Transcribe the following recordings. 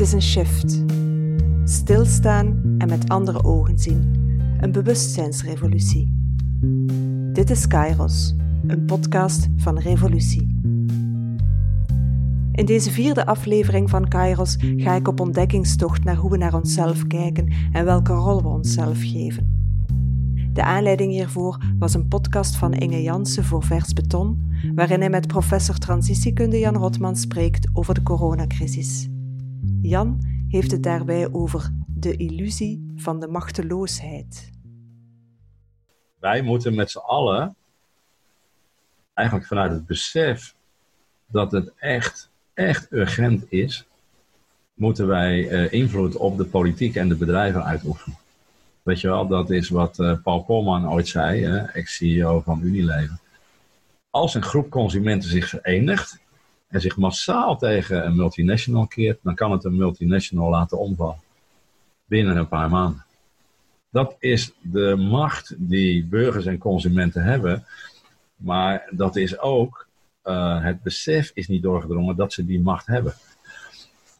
Het is een shift. Stilstaan en met andere ogen zien. Een bewustzijnsrevolutie. Dit is Kairos, een podcast van Revolutie. In deze vierde aflevering van Kairos ga ik op ontdekkingstocht naar hoe we naar onszelf kijken en welke rol we onszelf geven. De aanleiding hiervoor was een podcast van Inge Jansen voor Vers Beton, waarin hij met professor transitiekunde Jan Rotman spreekt over de coronacrisis. Jan heeft het daarbij over de illusie van de machteloosheid. Wij moeten met z'n allen, eigenlijk vanuit het besef dat het echt, echt urgent is, moeten wij uh, invloed op de politiek en de bedrijven uitoefenen. Weet je wel, dat is wat uh, Paul Polman ooit zei, ex-CEO van Unilever. Als een groep consumenten zich verenigt en zich massaal tegen een multinational keert, dan kan het een multinational laten omvallen. Binnen een paar maanden. Dat is de macht die burgers en consumenten hebben. Maar dat is ook, uh, het besef is niet doorgedrongen dat ze die macht hebben.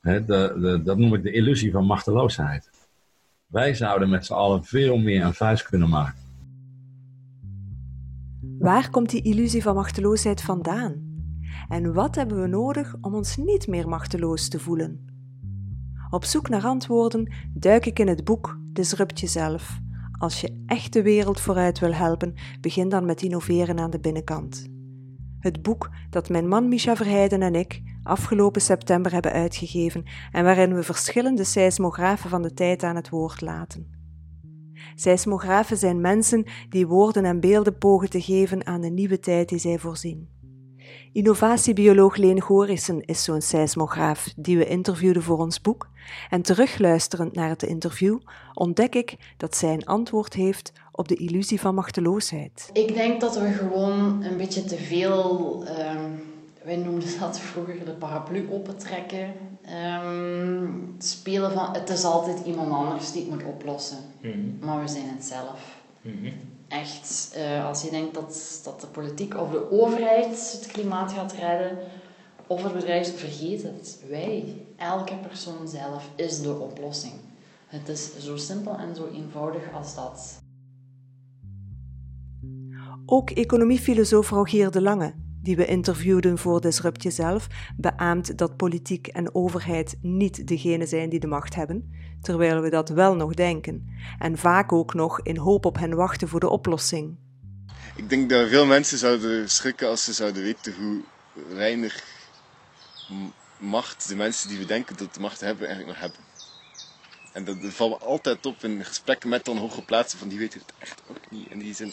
de, de, dat noem ik de illusie van machteloosheid. Wij zouden met z'n allen veel meer een vuist kunnen maken. Waar komt die illusie van machteloosheid vandaan? En wat hebben we nodig om ons niet meer machteloos te voelen? Op zoek naar antwoorden duik ik in het boek Disrupt Jezelf. Als je echt de wereld vooruit wil helpen, begin dan met innoveren aan de binnenkant. Het boek dat mijn man Misha Verheijden en ik afgelopen september hebben uitgegeven en waarin we verschillende seismografen van de tijd aan het woord laten. Seismografen zijn mensen die woorden en beelden pogen te geven aan de nieuwe tijd die zij voorzien. Innovatiebioloog Leen Gorissen is zo'n seismograaf die we interviewden voor ons boek. En terugluisterend naar het interview ontdek ik dat zij een antwoord heeft op de illusie van machteloosheid. Ik denk dat we gewoon een beetje te veel, um, wij noemden dat vroeger de paraplu opentrekken. Um, spelen van het is altijd iemand anders die het moet oplossen. Mm Maar we zijn het zelf. Mm echt, uh, als je denkt dat, dat de politiek of de overheid het klimaat gaat redden, of het bedrijf, vergeet het. Wij, elke persoon zelf, is de oplossing. Het is zo simpel en zo eenvoudig als dat. Ook economiefilosoof Rogier de Lange die we interviewden voor Disrupt Jezelf, beaamt dat politiek en overheid niet degene zijn die de macht hebben, terwijl we dat wel nog denken, en vaak ook nog in hoop op hen wachten voor de oplossing. Ik denk dat veel mensen zouden schrikken als ze zouden weten hoe weinig macht de mensen die we denken dat de macht hebben eigenlijk nog hebben. En dat, valt me altijd op in gesprekken met dan hoge plaatsen van die weten het echt ook niet. En die zijn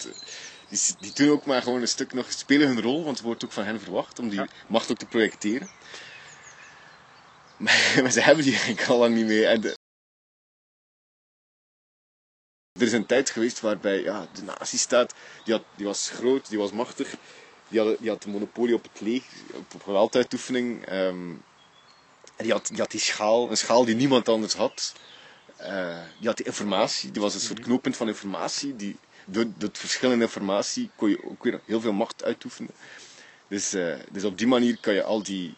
die, die doen ook maar gewoon een stuk nog, spelen hun rol, want het wordt ook van hen verwacht om die macht ook te projecteren. Maar, ze hebben die eigenlijk al lang niet meer. En de, er is een tijd geweest waarbij ja, de nazistaat, die, had, die was groot, die was machtig, die had, die had de monopolie op het leeg, op gewelduitoefening. Um, en die had, die had die schaal, een schaal die niemand anders had. Uh, die had die informatie, die was een soort knooppunt van informatie, die, door, het verschil in informatie kon je ook weer heel veel macht uitoefenen. Dus, uh, dus op die manier kan je al die.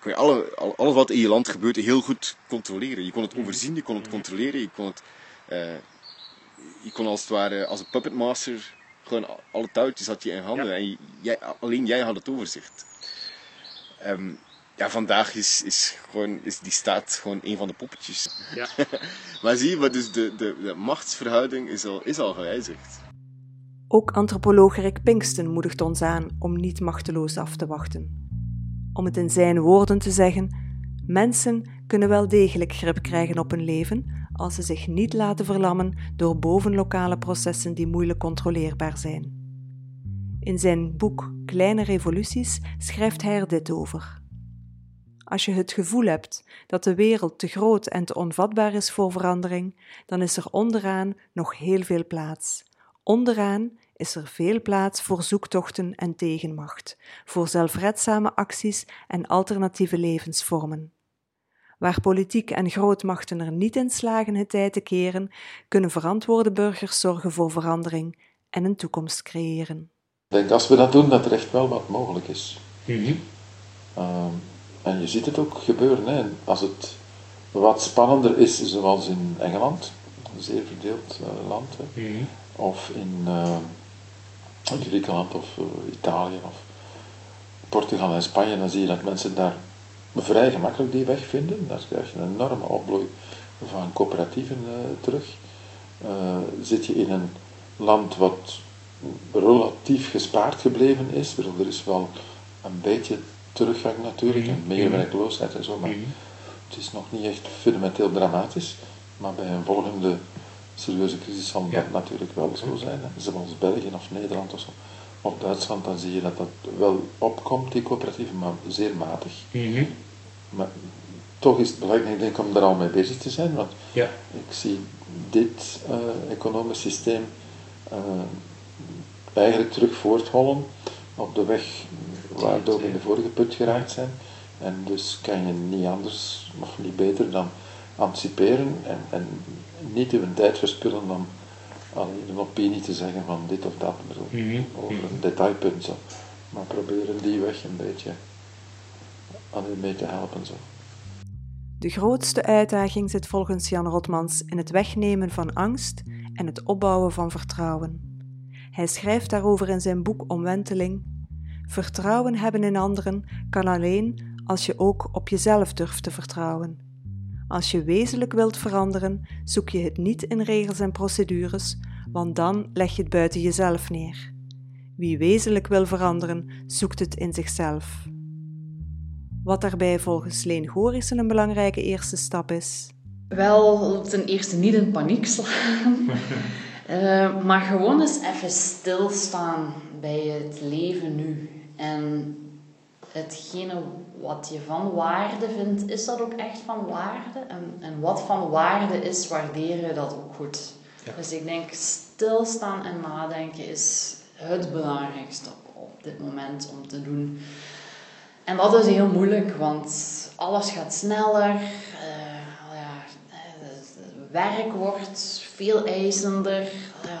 Kon je alle, alles wat in je land gebeurt heel goed controleren. Je kon het overzien, je kon het controleren, je kon het. Uh, je kon als het ware als een puppetmaster gewoon alle touwtjes had je in handen en jij, alleen jij had het overzicht. Um, ja, vandaag is, is, gewoon, is die staat gewoon een van de poppetjes. Ja. maar zie je, dus de, de, de machtsverhouding is al, is al gewijzigd. Ook antropoloog Rick Pinkston moedigt ons aan om niet machteloos af te wachten. Om het in zijn woorden te zeggen: mensen kunnen wel degelijk grip krijgen op hun leven als ze zich niet laten verlammen door bovenlokale processen die moeilijk controleerbaar zijn. In zijn boek Kleine Revoluties schrijft hij er dit over. Als je het gevoel hebt dat de wereld te groot en te onvatbaar is voor verandering, dan is er onderaan nog heel veel plaats. Onderaan is er veel plaats voor zoektochten en tegenmacht, voor zelfredzame acties en alternatieve levensvormen. Waar politiek en grootmachten er niet in slagen het tijd te keren, kunnen verantwoorde burgers zorgen voor verandering en een toekomst creëren. Ik denk als we dat doen, dat er echt wel wat mogelijk is. Mm en je ziet het ook gebeuren. Hè. Als het wat spannender is, zoals in Engeland, een zeer verdeeld uh, land, hè. Mhm. of in uh, Griekenland of uh, Italië of Portugal en Spanje, dan zie je dat mensen daar vrij gemakkelijk die weg vinden. Daar krijg je een enorme opbloei van coöperatieven terug. zit je in een land wat relatief gespaard gebleven is, er is wel een beetje teruggang natuurlijk, en meer werkloosheid en zo, maar het is nog niet echt fundamenteel dramatisch. Maar bij een volgende serieuze crisis zal dat natuurlijk wel zo zijn. Hè. Zoals België of Nederland of zo. Of Duitsland, dan zie je dat dat wel opkomt, die coöperatieven, maar zeer matig. Maar toch is het belangrijk denk ik, om daar al mee bezig te zijn, want ja. ik zie dit uh, economisch systeem uh, eigenlijk terug voorthollen op de weg waardoor we in de vorige put geraakt zijn. En dus kan je niet anders of niet beter dan anticiperen en, en niet uw tijd verspillen om alleen een opinie te zeggen van dit of dat, bedoel, Mhm. over een detailpunt zo. Maar proberen die weg een beetje aan u mee te helpen zo. De grootste uitdaging zit volgens Jan Rotmans in het wegnemen van angst en het opbouwen van vertrouwen. Hij schrijft daarover in zijn boek Omwenteling. Vertrouwen hebben in anderen kan alleen als je ook op jezelf durft te vertrouwen. Als je wezenlijk wilt veranderen, zoek je het niet in regels en procedures, want dan leg je het buiten jezelf neer. Wie wezenlijk wil veranderen, zoekt het in zichzelf. Wat daarbij volgens Leen Gorissen een belangrijke eerste stap is. Wel, ten eerste niet in paniek slaan. uh, maar gewoon eens even stilstaan bij het leven nu. En hetgene wat je van waarde vindt, is dat ook echt van waarde? En, en wat van waarde is, waardeer je dat ook goed. Ja. Dus ik denk, stilstaan en nadenken is het belangrijkste op dit moment om te doen. En dat is heel moeilijk, want alles gaat sneller. Uh, ja, werk wordt veel eisender.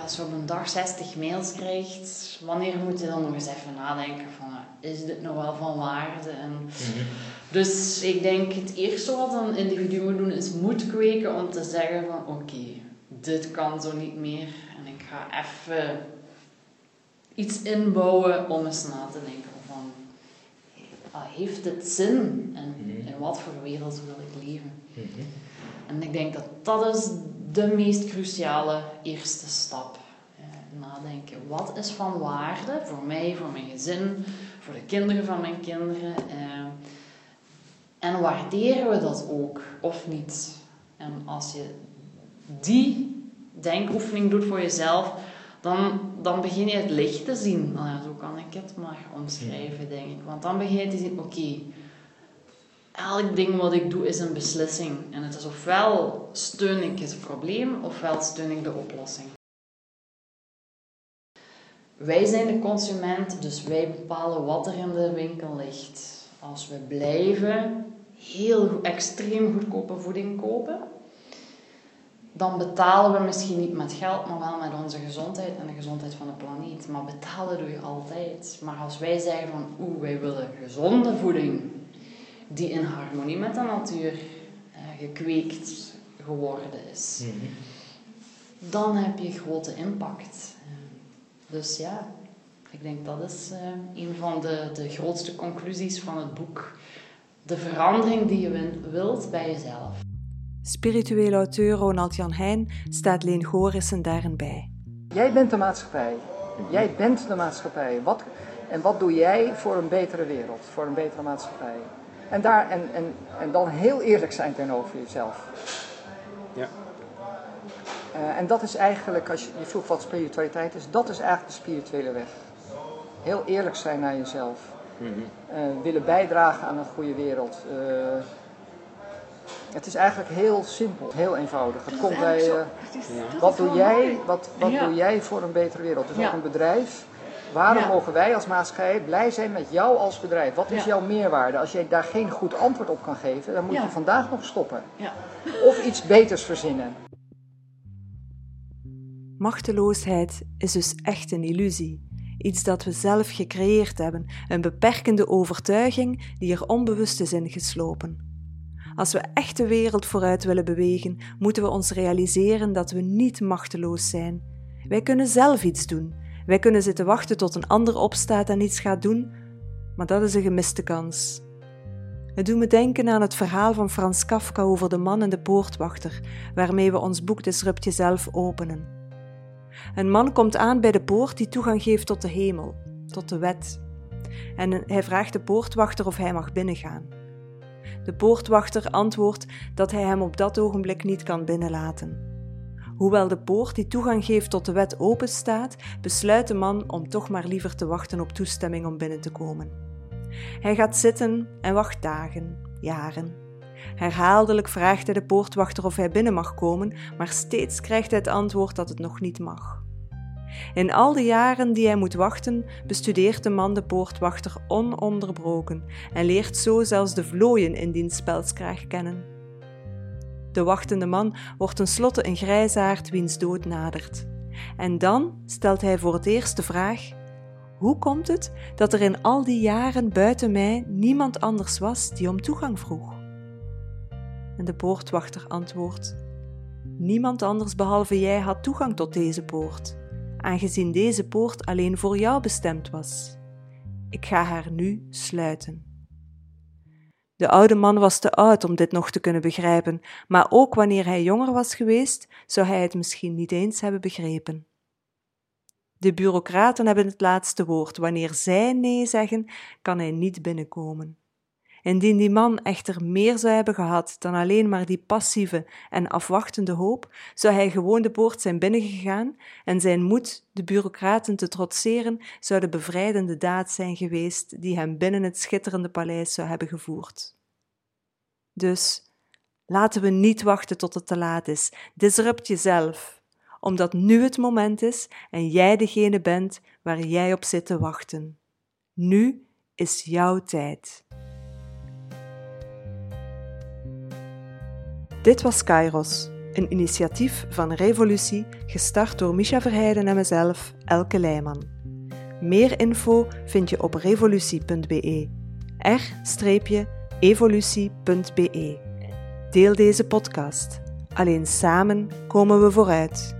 Als je op een dag 60 mails krijgt, wanneer moet je dan nog eens even nadenken van is dit nou wel van waarde? En Mhm. Dus ik denk het eerste wat een individu moet doen is moed kweken om te zeggen van oké, dit kan zo niet meer en ik ga even iets inbouwen om eens na te denken van heeft het zin en in wat voor wereld wil ik leven? En ik denk dat dat is de meest cruciale eerste stap. Eh, nadenken, wat is van waarde voor mij, voor mijn gezin, voor de kinderen van mijn kinderen? Eh, en waarderen we dat ook of niet? En als je die denkoefening doet voor jezelf, dan, dan begin je het licht te zien. Nou ja, zo kan ik het maar omschrijven, denk ik. Want dan begin je te zien, oké, elk ding wat ik doe is een beslissing. En het is ofwel steun ik het probleem, ofwel steun ik de oplossing. Wij zijn de consument, dus wij bepalen wat er in de winkel ligt. Als we blijven heel extreem goedkope voeding kopen, dan betalen we misschien niet met geld, maar wel met onze gezondheid en de gezondheid van de planeet. Maar betalen doe je altijd. Maar als wij zeggen van, oeh, wij willen gezonde voeding, die in harmonie met de natuur eh, gekweekt geworden is, dan heb je grote impact. Dus ja, ik denk dat is uh, een van de, de grootste conclusies van het boek. De verandering die je wilt bij jezelf. Spirituele auteur Ronald Jan Heijn staat Leen Gorissen daarin bij. Jij bent de maatschappij. Jij bent de maatschappij. Wat, en wat doe jij voor een betere wereld, voor een betere maatschappij? En, daar, en, en, en dan heel eerlijk zijn tegenover jezelf. Ja. Uh, en dat is eigenlijk, als je, je vroeg wat spiritualiteit is, dat is eigenlijk de spirituele weg. Heel eerlijk zijn naar jezelf. Uh, willen bijdragen aan een goede wereld. Uh, het is eigenlijk heel simpel, heel eenvoudig. Het komt bij, ja. wat, doe jij, wat, wat ja. doe jij voor een betere wereld? Dus ook een bedrijf. Waarom mogen wij als maatschappij blij zijn met jou als bedrijf? Wat is jouw meerwaarde? Als jij daar geen goed antwoord op kan geven, dan moet je vandaag nog stoppen. Of iets beters verzinnen. Machteloosheid is dus echt een illusie. iets dat we zelf gecreëerd hebben, een beperkende overtuiging die er onbewust is ingeslopen. Als we echt de wereld vooruit willen bewegen, moeten we ons realiseren dat we niet machteloos zijn. Wij kunnen zelf iets doen. Wij kunnen zitten wachten tot een ander opstaat en iets gaat doen, maar dat is een gemiste kans. Het doet me denken aan het verhaal van Frans Kafka over de man en de poortwachter, waarmee we ons boek Disrupt Jezelf openen. Een man komt aan bij de poort die toegang geeft tot de hemel, tot de wet. En hij vraagt de poortwachter of hij mag binnengaan. De poortwachter antwoordt dat hij hem op dat ogenblik niet kan binnenlaten. Hoewel de poort die toegang geeft tot de wet openstaat, besluit de man om toch maar liever te wachten op toestemming om binnen te komen. Hij gaat zitten en wacht dagen, jaren. Herhaaldelijk vraagt hij de poortwachter of hij binnen mag komen, maar steeds krijgt hij het antwoord dat het nog niet mag. In al de jaren die hij moet wachten, bestudeert de man de poortwachter ononderbroken en leert zo zelfs de vlooien in diens spelskraag kennen. De wachtende man wordt tenslotte een grijsaard wiens dood nadert. En dan stelt hij voor het eerst de vraag: hoe komt het dat er in al die jaren buiten mij niemand anders was die om toegang vroeg? En de poortwachter antwoordt: Niemand anders behalve jij had toegang tot deze poort, aangezien deze poort alleen voor jou bestemd was. Ik ga haar nu sluiten. De oude man was te oud om dit nog te kunnen begrijpen, maar ook wanneer hij jonger was geweest, zou hij het misschien niet eens hebben begrepen. De bureaucraten hebben het laatste woord. Wanneer zij nee zeggen, kan hij niet binnenkomen. Indien die man echter meer zou hebben gehad dan alleen maar die passieve en afwachtende hoop, zou hij gewoon de poort zijn binnengegaan en zijn moed de bureaucraten te trotseren zou de bevrijdende daad zijn geweest die hem binnen het schitterende paleis zou hebben gevoerd. Dus laten we niet wachten tot het te laat is. Disrupt jezelf, omdat nu het moment is en jij degene bent waar jij op zit te wachten. Nu is jouw tijd. Dit was Kairos, een initiatief van Revolutie, gestart door Misha Verheijden en mezelf, Elke Leijman. Meer info vind je op revolutie.be. r-evolutie.be. Deel deze podcast. Alleen samen komen we vooruit.